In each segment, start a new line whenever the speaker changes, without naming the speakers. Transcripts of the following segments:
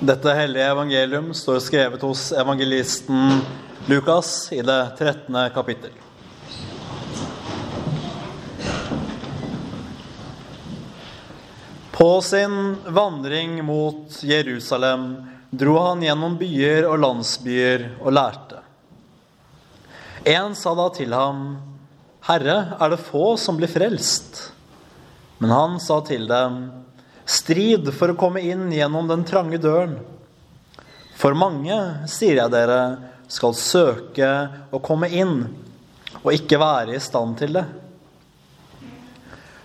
Dette hellige evangelium står skrevet hos evangelisten Lukas i det 13. kapittel. På sin vandring mot Jerusalem dro han gjennom byer og landsbyer og lærte. En sa da til ham, Herre, er det få som blir frelst? Men han sa til dem, Strid for å komme inn gjennom den trange døren. For mange, sier jeg dere, skal søke å komme inn, og ikke være i stand til det.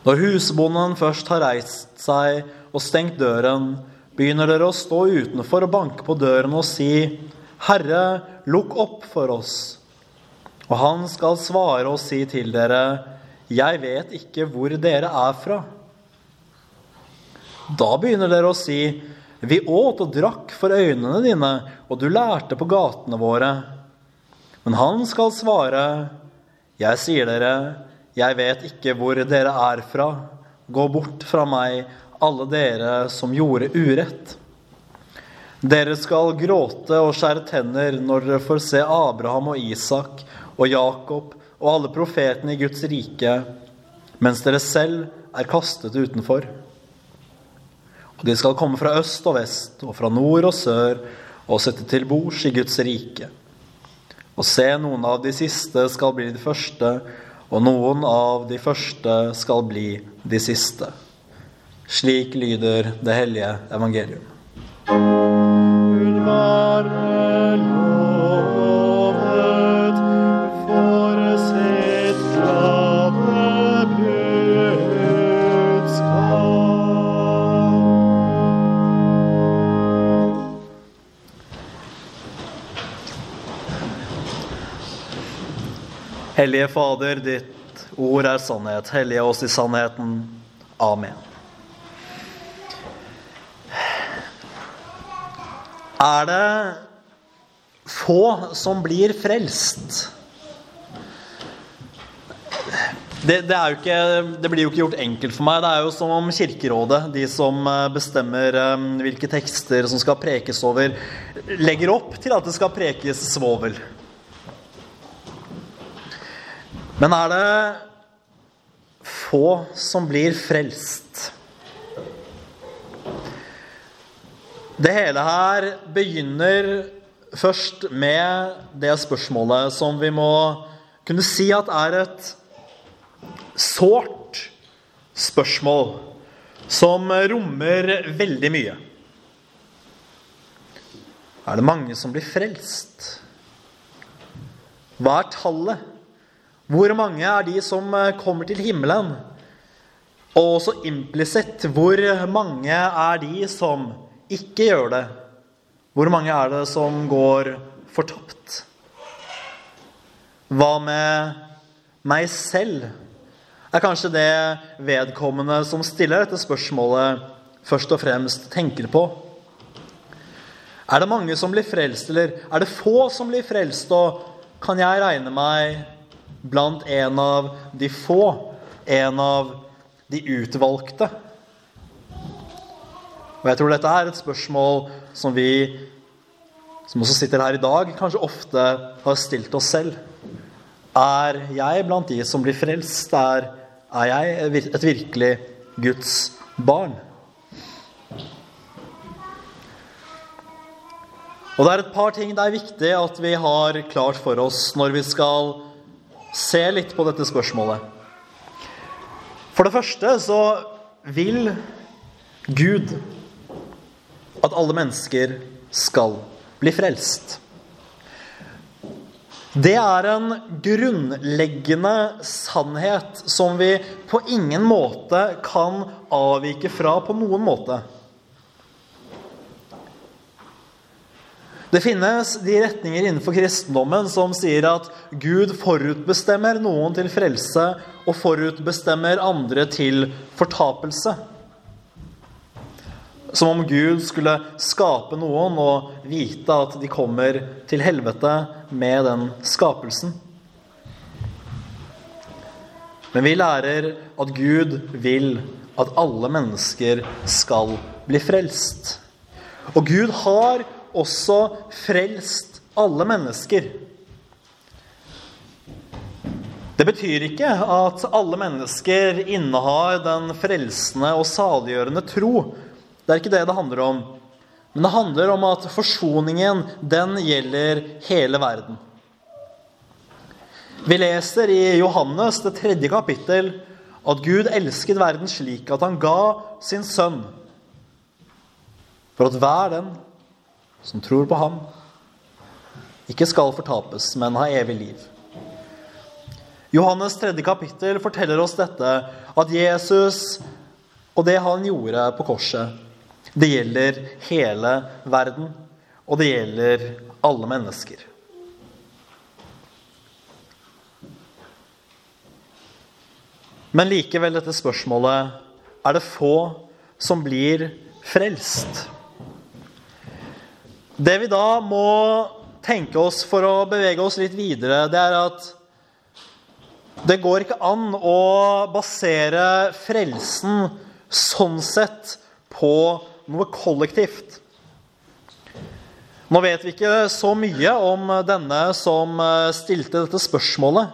Når husbonden først har reist seg og stengt døren, begynner dere å stå utenfor og banke på døren og si, Herre, lukk opp for oss. Og han skal svare og si til dere, Jeg vet ikke hvor dere er fra. Da begynner dere å si, Vi åt og drakk for øynene dine, og du lærte på gatene våre. Men han skal svare, Jeg sier dere, jeg vet ikke hvor dere er fra. Gå bort fra meg, alle dere som gjorde urett. Dere skal gråte og skjære tenner når dere får se Abraham og Isak og Jakob og alle profetene i Guds rike, mens dere selv er kastet utenfor. De skal komme fra øst og vest og fra nord og sør og sette til bords i Guds rike. Og se, noen av de siste skal bli de første, og noen av de første skal bli de siste. Slik lyder det hellige evangelium. Hellige Fader, ditt ord er sannhet. Hellige oss i sannheten. Amen. Er det få som blir frelst? Det, det, ikke, det blir jo ikke gjort enkelt for meg. Det er jo som om Kirkerådet, de som eh, bestemmer eh, hvilke tekster som skal prekes over, legger opp til at det skal prekes svovel. Men er det få som blir frelst? Det hele her begynner først med det spørsmålet som vi må kunne si at er et sårt spørsmål som rommer veldig mye. Er det mange som blir frelst? Hva er tallet? Hvor mange er de som kommer til himmelen? Og også implisitt, hvor mange er de som ikke gjør det? Hvor mange er det som går fortapt? Hva med meg selv? Er kanskje det vedkommende som stiller dette spørsmålet, først og fremst tenker på? Er det mange som blir frelst, eller er det få som blir frelst, og kan jeg regne meg blant en av de få, en av de utvalgte? Og jeg tror dette er et spørsmål som vi som også sitter her i dag, kanskje ofte har stilt oss selv. Er jeg blant de som blir frelst? Er, er jeg et virkelig Guds barn? Og det er et par ting det er viktig at vi har klart for oss når vi skal se litt på dette spørsmålet. For det første så vil Gud at alle mennesker skal bli frelst. Det er en grunnleggende sannhet som vi på ingen måte kan avvike fra på noen måte. Det finnes de retninger innenfor kristendommen som sier at Gud forutbestemmer noen til frelse og forutbestemmer andre til fortapelse. Som om Gud skulle skape noen og vite at de kommer til helvete med den skapelsen. Men vi lærer at Gud vil at alle mennesker skal bli frelst. Og Gud har også frelst alle mennesker. Det betyr ikke at alle mennesker innehar den frelsende og saliggjørende tro. Det er ikke det det handler om. Men det handler om at forsoningen, den gjelder hele verden. Vi leser i Johannes, det tredje kapittel, at Gud elsket verden slik at han ga sin sønn, for at hver den som tror på ham, ikke skal fortapes, men ha evig liv. Johannes tredje kapittel forteller oss dette, at Jesus og det han gjorde på korset, det gjelder hele verden, og det gjelder alle mennesker. Men likevel dette spørsmålet er det få som blir frelst. Det vi da må tenke oss for å bevege oss litt videre, det er at det går ikke an å basere frelsen sånn sett på noe kollektivt. Nå vet vi ikke så mye om denne som stilte dette spørsmålet.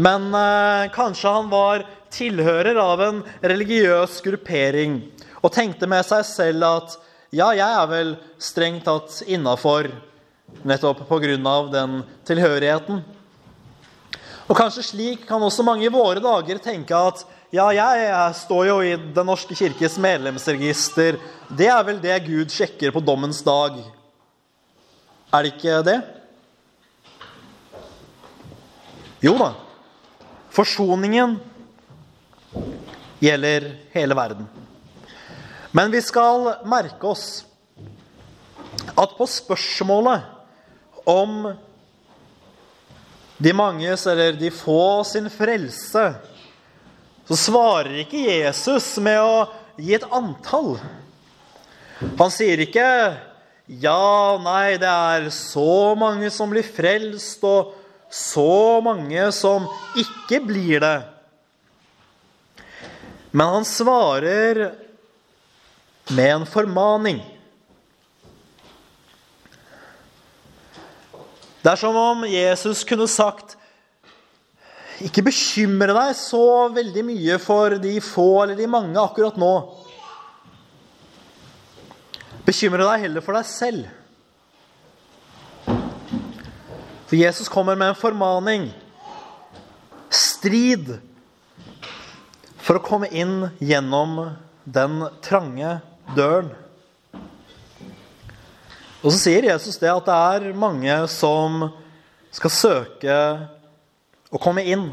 Men eh, kanskje han var tilhører av en religiøs gruppering og tenkte med seg selv at ja, jeg er vel strengt tatt innafor nettopp pga. den tilhørigheten. Og kanskje slik kan også mange i våre dager tenke at ja, jeg står jo i Den norske kirkes medlemsregister. Det er vel det Gud sjekker på dommens dag. Er det ikke det? Jo da. Forsoningen gjelder hele verden. Men vi skal merke oss at på spørsmålet om de manges eller de få sin frelse, så svarer ikke Jesus med å gi et antall. Han sier ikke 'ja, nei, det er så mange som blir frelst', og så mange som ikke blir det. Men han svarer med en formaning. Det er som om Jesus kunne sagt ikke bekymre deg så veldig mye for de få eller de mange akkurat nå. Bekymre deg heller for deg selv. For Jesus kommer med en formaning. Strid for å komme inn gjennom den trange døren. Og så sier Jesus det at det er mange som skal søke å komme inn,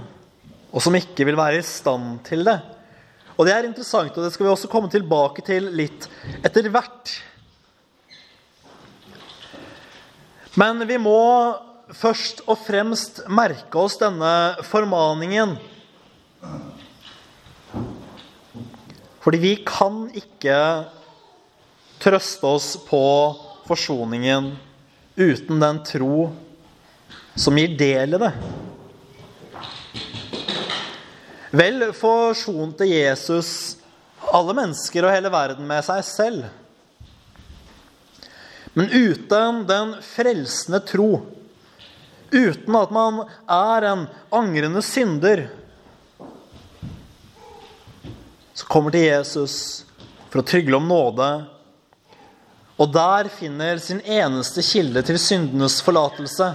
og som ikke vil være i stand til det. Og det er interessant, og det skal vi også komme tilbake til litt etter hvert. Men vi må først og fremst merke oss denne formaningen. Fordi vi kan ikke trøste oss på forsoningen uten den tro som gir del i det. Vel forsonte Jesus alle mennesker og hele verden med seg selv. Men uten den frelsende tro uten at man er en angrende synder, så kommer til Jesus for å trygle om nåde, og der finner sin eneste kilde til syndenes forlatelse.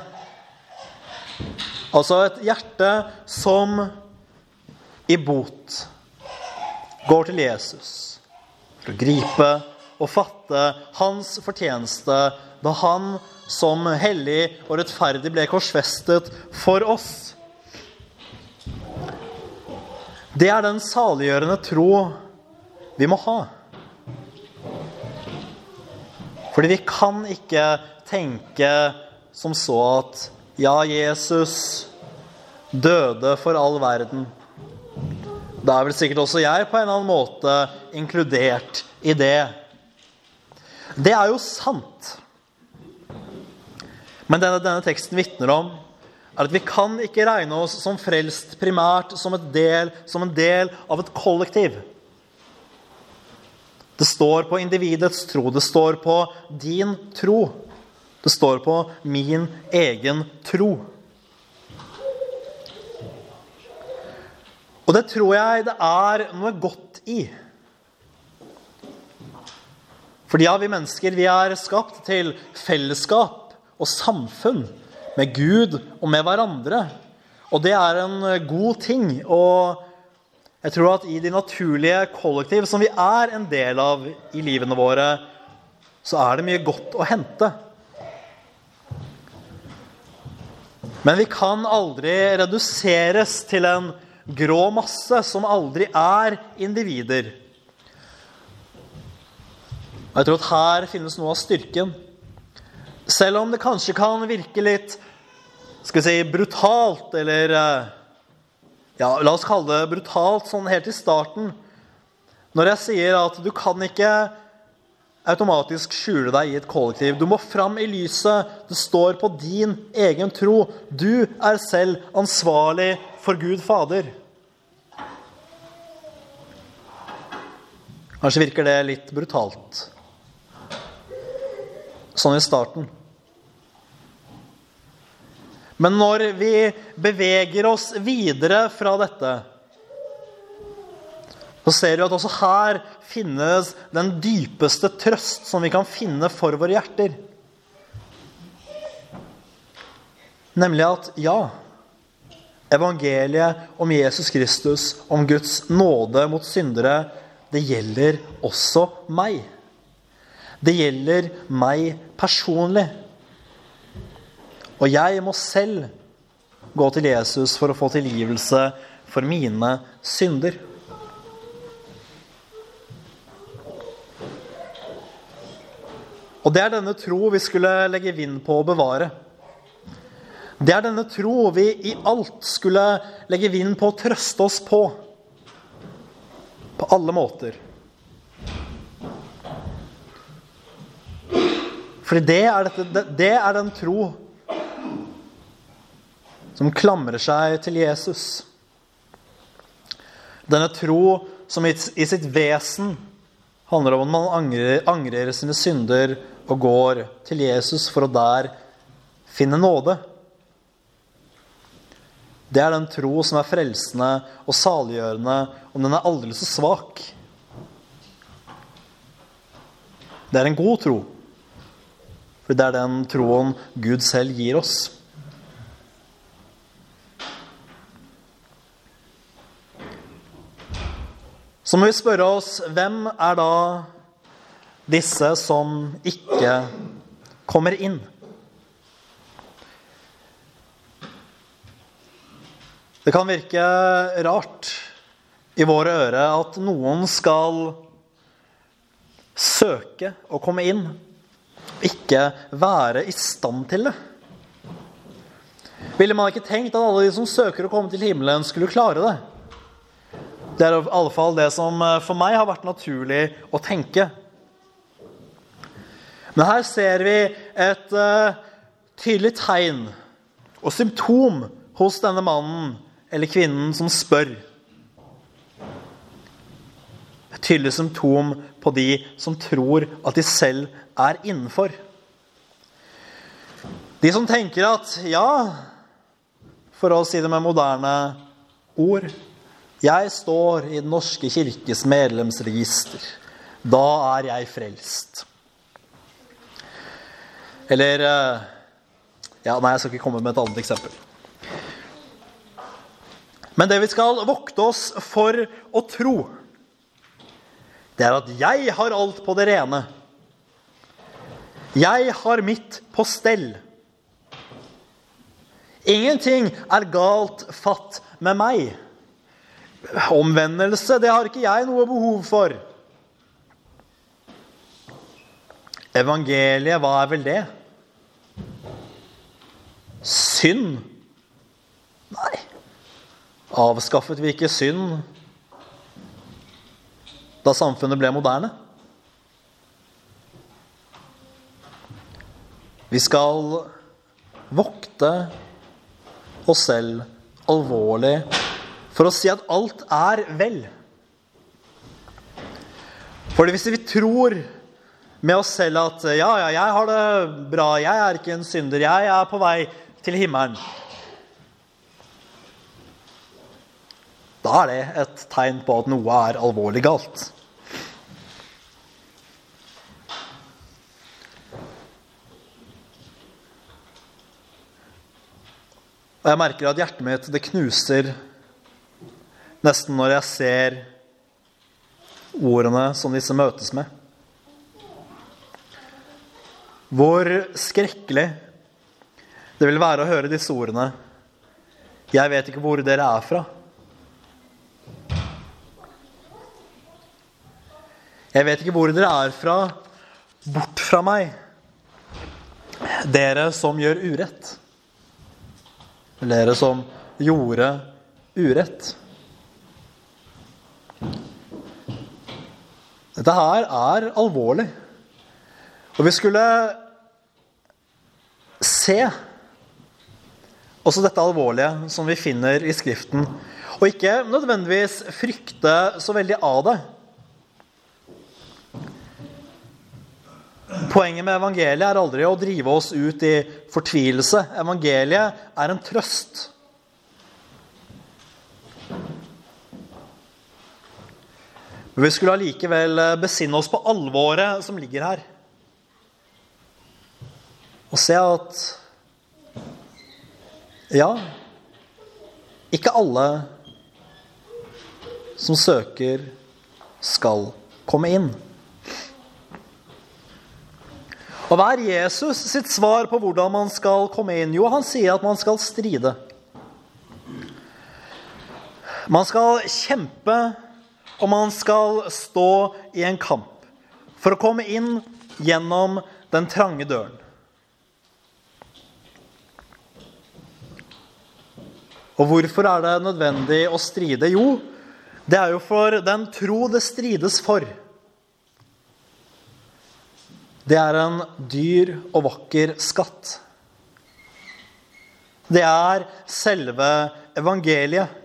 Altså et hjerte som i bot går til Jesus for å gripe og fatte hans fortjeneste da han som hellig og rettferdig ble korsfestet for oss. Det er den saliggjørende tro vi må ha. Fordi vi kan ikke tenke som så at ja, Jesus døde for all verden. Da er vel sikkert også jeg på en eller annen måte inkludert i det. Det er jo sant. Men denne, denne teksten vitner om er at vi kan ikke regne oss som frelst primært som, del, som en del av et kollektiv. Det står på individets tro. Det står på din tro. Det står på min egen tro. Og det tror jeg det er noe godt i. Fordi ja, vi mennesker vi er skapt til fellesskap og samfunn med Gud og med hverandre. Og det er en god ting. Og jeg tror at i de naturlige kollektiv som vi er en del av i livene våre, så er det mye godt å hente. Men vi kan aldri reduseres til en grå masse som aldri er individer. Og jeg tror at her finnes noe av styrken. Selv om det kanskje kan virke litt skal vi si, brutalt, eller eh, ja, La oss kalle det brutalt sånn helt i starten. Når jeg sier at du kan ikke automatisk skjule deg i et kollektiv. Du må fram i lyset. Det står på din egen tro. Du er selv ansvarlig for Gud Fader. Kanskje virker det litt brutalt. Sånn i starten. Men når vi beveger oss videre fra dette, så ser vi at også her finnes den dypeste trøst som vi kan finne for våre hjerter. Nemlig at ja, evangeliet om Jesus Kristus, om Guds nåde mot syndere, det gjelder også meg. Det gjelder meg personlig. Og jeg må selv gå til Jesus for å få tilgivelse for mine synder. Og det er denne tro vi skulle legge vind på å bevare. Det er denne tro vi i alt skulle legge vind på å trøste oss på. På alle måter. Fordi det er, dette, det er den tro som klamrer seg til Jesus. Denne tro som i sitt vesen handler om at man angrer, angrer sine synder og går til Jesus for å der finne nåde. Det er den tro som er frelsende og saliggjørende, om den er aldri så svak. Det er en god tro, for det er den troen Gud selv gir oss. Så må vi spørre oss hvem er da disse som ikke kommer inn. Det kan virke rart i våre øre at noen skal søke å komme inn, ikke være i stand til det. Ville man ikke tenkt at alle de som søker å komme til himmelen, skulle klare det? Det er i alle fall det som for meg har vært naturlig å tenke. Men her ser vi et uh, tydelig tegn og symptom hos denne mannen eller kvinnen som spør. Et tydelig symptom på de som tror at de selv er innenfor. De som tenker at ja, for å si det med moderne ord Jeg står i Den norske kirkes medlemsregister. Da er jeg frelst. Eller eh, Ja, nei, jeg skal ikke komme med et annet eksempel. Men det vi skal vokte oss for å tro, det er at jeg har alt på det rene. Jeg har mitt på stell. Ingenting er galt fatt med meg. Omvendelse, det har ikke jeg noe behov for. Evangeliet, hva er vel det? Synd? Nei. Avskaffet vi ikke synd da samfunnet ble moderne? Vi skal vokte oss selv alvorlig for å si at alt er vel. Fordi hvis vi tror med oss selv at ja, ja, jeg har det bra, jeg er ikke en synder, jeg er på vei til himmelen Da er det et tegn på at noe er alvorlig galt. Og jeg merker at hjertet mitt det knuser nesten når jeg ser ordene som disse møtes med. Hvor skrekkelig det vil være å høre disse ordene. Jeg vet ikke hvor dere er fra. Jeg vet ikke hvor dere er fra. Bort fra meg, dere som gjør urett. Dere som gjorde urett. Dette her er alvorlig. Og vi skulle se også dette alvorlige som vi finner i Skriften, og ikke nødvendigvis frykte så veldig av det. Poenget med evangeliet er aldri å drive oss ut i fortvilelse. Evangeliet er en trøst. Men vi skulle allikevel besinne oss på alvoret som ligger her. Og se at ja, ikke alle som søker, skal komme inn. Og Hva er Jesus sitt svar på hvordan man skal komme inn? Jo, han sier at man skal stride. Man skal kjempe, og man skal stå i en kamp for å komme inn gjennom den trange døren. Og hvorfor er det nødvendig å stride? Jo, det er jo for den tro det strides for. Det er en dyr og vakker skatt. Det er selve evangeliet.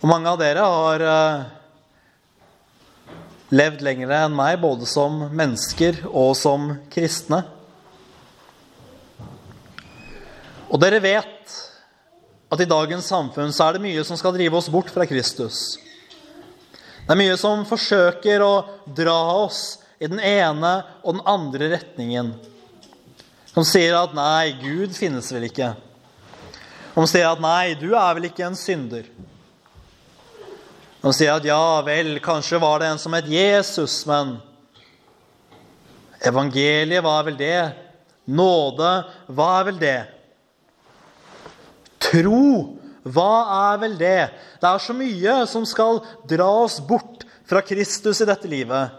Og mange av dere har eh, levd lenger enn meg, både som mennesker og som kristne. Og dere vet at i dagens samfunn så er det mye som skal drive oss bort fra Kristus. Det er mye som forsøker å dra oss i den ene og den andre retningen. Som sier at 'nei, Gud finnes vel ikke'. Som sier at 'nei, du er vel ikke en synder'. De sier at 'ja vel, kanskje var det en som het Jesus', men evangeliet, hva er vel det? Nåde, hva er vel det? Tro, hva er vel det? Det er så mye som skal dra oss bort fra Kristus i dette livet.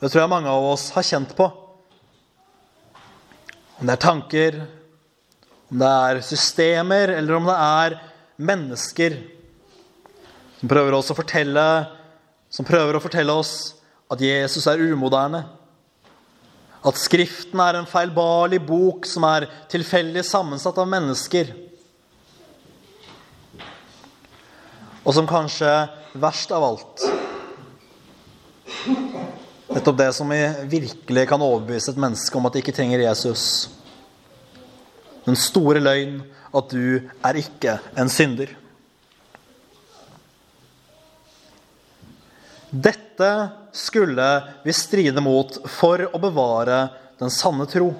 Det tror jeg mange av oss har kjent på. Om det er tanker, om det er systemer, eller om det er mennesker som prøver, å fortelle, som prøver å fortelle oss at Jesus er umoderne. At Skriften er en feilbarlig bok som er tilfeldig sammensatt av mennesker. Og som kanskje verst av alt Nettopp det som virkelig kan overbevise et menneske om at de ikke trenger Jesus. Den store løgn at du er ikke en synder. Dette skulle vi stride mot for å bevare den sanne tro.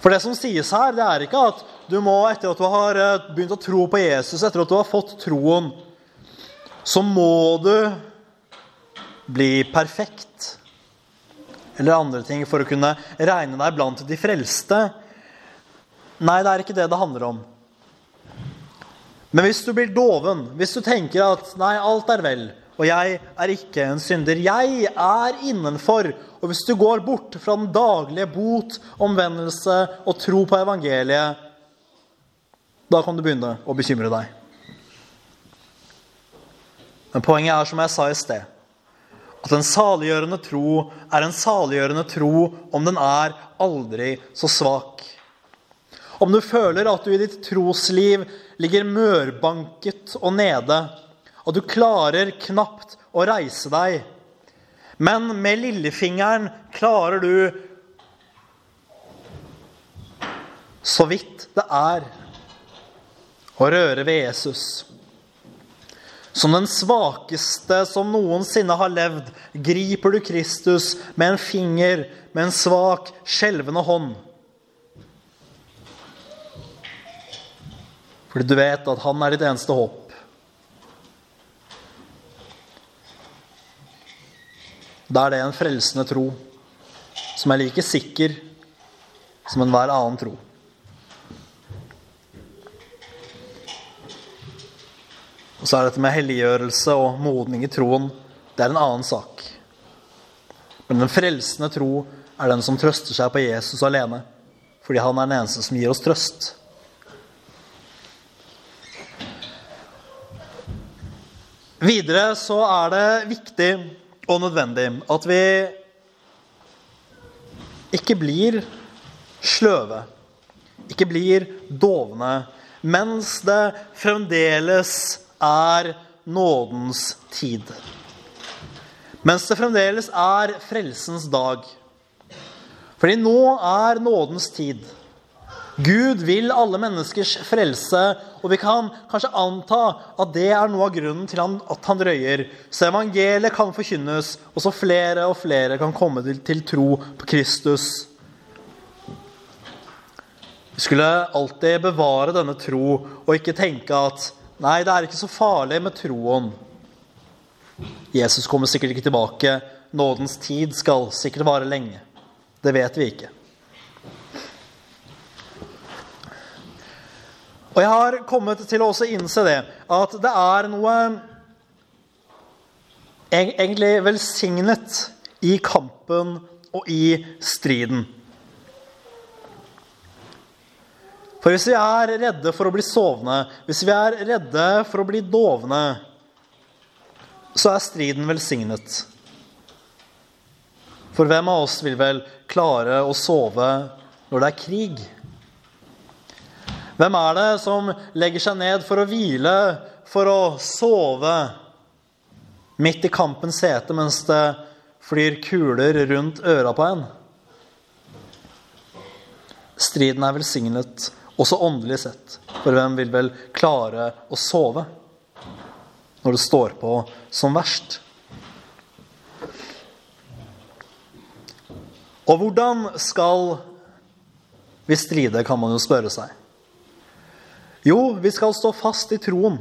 For det som sies her, det er ikke at du må, etter at du har begynt å tro på Jesus, etter at du har fått troen, så må du bli perfekt. Eller andre ting for å kunne regne deg blant de frelste. Nei, det er ikke det det handler om. Men hvis du blir doven, hvis du tenker at 'nei, alt er vel', og 'jeg er ikke en synder', 'jeg er innenfor', og hvis du går bort fra den daglige bot, omvendelse og tro på evangeliet, da kan du begynne å bekymre deg. Men poenget er, som jeg sa i sted, at en saliggjørende tro er en saliggjørende tro om den er aldri så svak. Om du føler at du i ditt trosliv ligger mørbanket og nede, og du klarer knapt å reise deg, men med lillefingeren klarer du så vidt det er å røre ved Jesus. Som den svakeste som noensinne har levd, griper du Kristus med en finger, med en svak, skjelvende hånd. Fordi du vet at han er ditt eneste håp. Da er det en frelsende tro som er like sikker som enhver annen tro. Og så er dette med helliggjørelse og modning i troen det er en annen sak. Men den frelsende tro er den som trøster seg på Jesus alene, fordi han er den eneste som gir oss trøst. Videre så er det viktig og nødvendig at vi ikke blir sløve, ikke blir dovne, mens det fremdeles er nådens tid. Mens det fremdeles er frelsens dag. Fordi nå er nådens tid. Gud vil alle menneskers frelse, og vi kan kanskje anta at det er noe av grunnen til at han drøyer. Så evangeliet kan forkynnes, og så flere og flere kan komme til, til tro på Kristus. Vi skulle alltid bevare denne tro og ikke tenke at nei, det er ikke så farlig med troen. Jesus kommer sikkert ikke tilbake. Nådens tid skal sikkert vare lenge. Det vet vi ikke. Og jeg har kommet til å også innse det, at det er noe egentlig velsignet i kampen og i striden. For hvis vi er redde for å bli sovne, hvis vi er redde for å bli dovne, så er striden velsignet. For hvem av oss vil vel klare å sove når det er krig? Hvem er det som legger seg ned for å hvile, for å sove midt i kampens hete mens det flyr kuler rundt øra på en? Striden er velsignet, også åndelig sett. For hvem vil vel klare å sove når det står på som verst? Og hvordan skal vi stride, kan man jo spørre seg. Jo, vi skal stå fast i troen.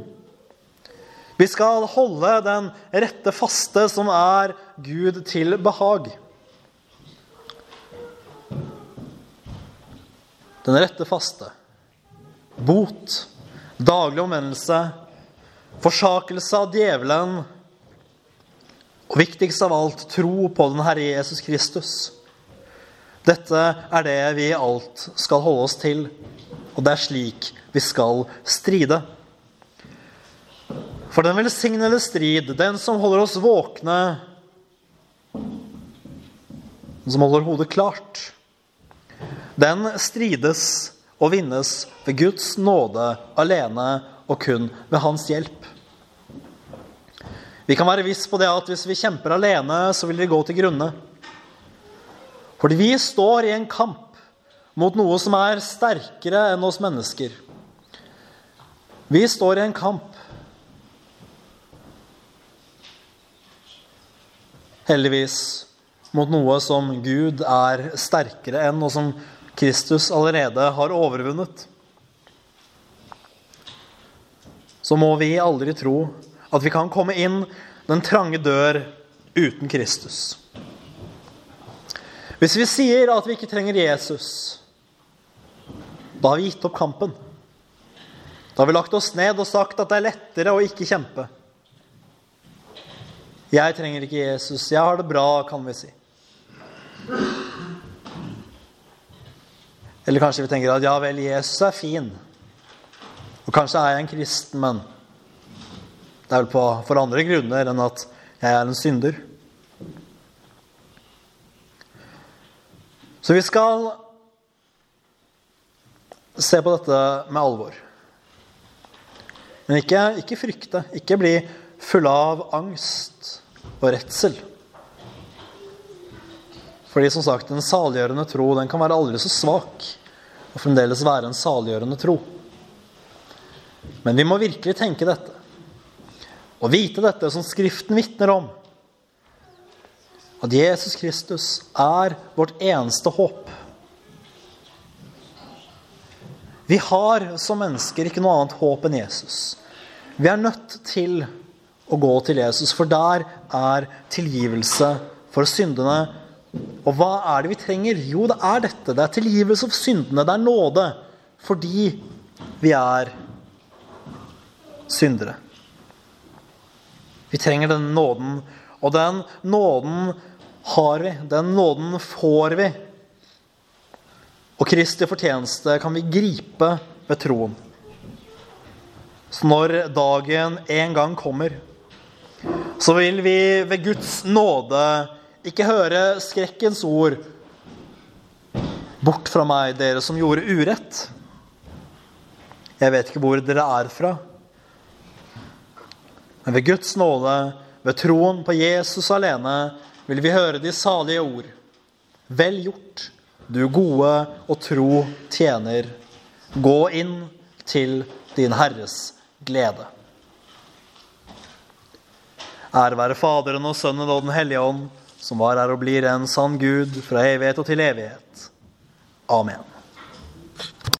Vi skal holde den rette faste som er Gud til behag. Den rette faste. Bot, daglig omvendelse, forsakelse av djevelen og viktigst av alt tro på den Herre Jesus Kristus. Dette er det vi i alt skal holde oss til, og det er slik vi skal stride. For den velsignede strid, den som holder oss våkne, den som holder hodet klart, den strides og vinnes ved Guds nåde alene og kun ved hans hjelp. Vi kan være viss på det at hvis vi kjemper alene, så vil vi gå til grunne. Fordi vi står i en kamp mot noe som er sterkere enn oss mennesker. Vi står i en kamp. Heldigvis mot noe som Gud er sterkere enn, og som Kristus allerede har overvunnet. Så må vi aldri tro at vi kan komme inn den trange dør uten Kristus. Hvis vi sier at vi ikke trenger Jesus, da har vi gitt opp kampen. Da har vi lagt oss ned og sagt at det er lettere å ikke kjempe. Jeg trenger ikke Jesus. Jeg har det bra, kan vi si. Eller kanskje vi tenker at ja vel, Jesus er fin. Og kanskje er jeg en kristen, men det er vel på, for andre grunner enn at jeg er en synder. Så vi skal se på dette med alvor. Men ikke, ikke frykte. Ikke bli full av angst og redsel. Fordi som sagt, en saliggjørende tro den kan være aldri så svak og fremdeles være en saliggjørende tro. Men vi må virkelig tenke dette og vite dette som Skriften vitner om. At Jesus Kristus er vårt eneste håp. Vi har som mennesker ikke noe annet håp enn Jesus. Vi er nødt til å gå til Jesus, for der er tilgivelse for syndene. Og hva er det vi trenger? Jo, det er dette. Det er tilgivelse for syndene. Det er nåde. Fordi vi er syndere. Vi trenger den nåden, og den nåden har vi. Den nåden får vi. Og Kristi fortjeneste kan vi gripe ved troen. Så når dagen en gang kommer, så vil vi ved Guds nåde ikke høre skrekkens ord Bort fra meg, dere som gjorde urett. Jeg vet ikke hvor dere er fra. Men ved Guds nåde, ved troen på Jesus alene, vil vi høre de salige ord. Vel gjort, du gode og tro tjener. Gå inn til din Herres glede. Ære være Faderen og Sønnen og Den hellige ånd, som var her og blir en sann Gud fra evighet og til evighet. Amen.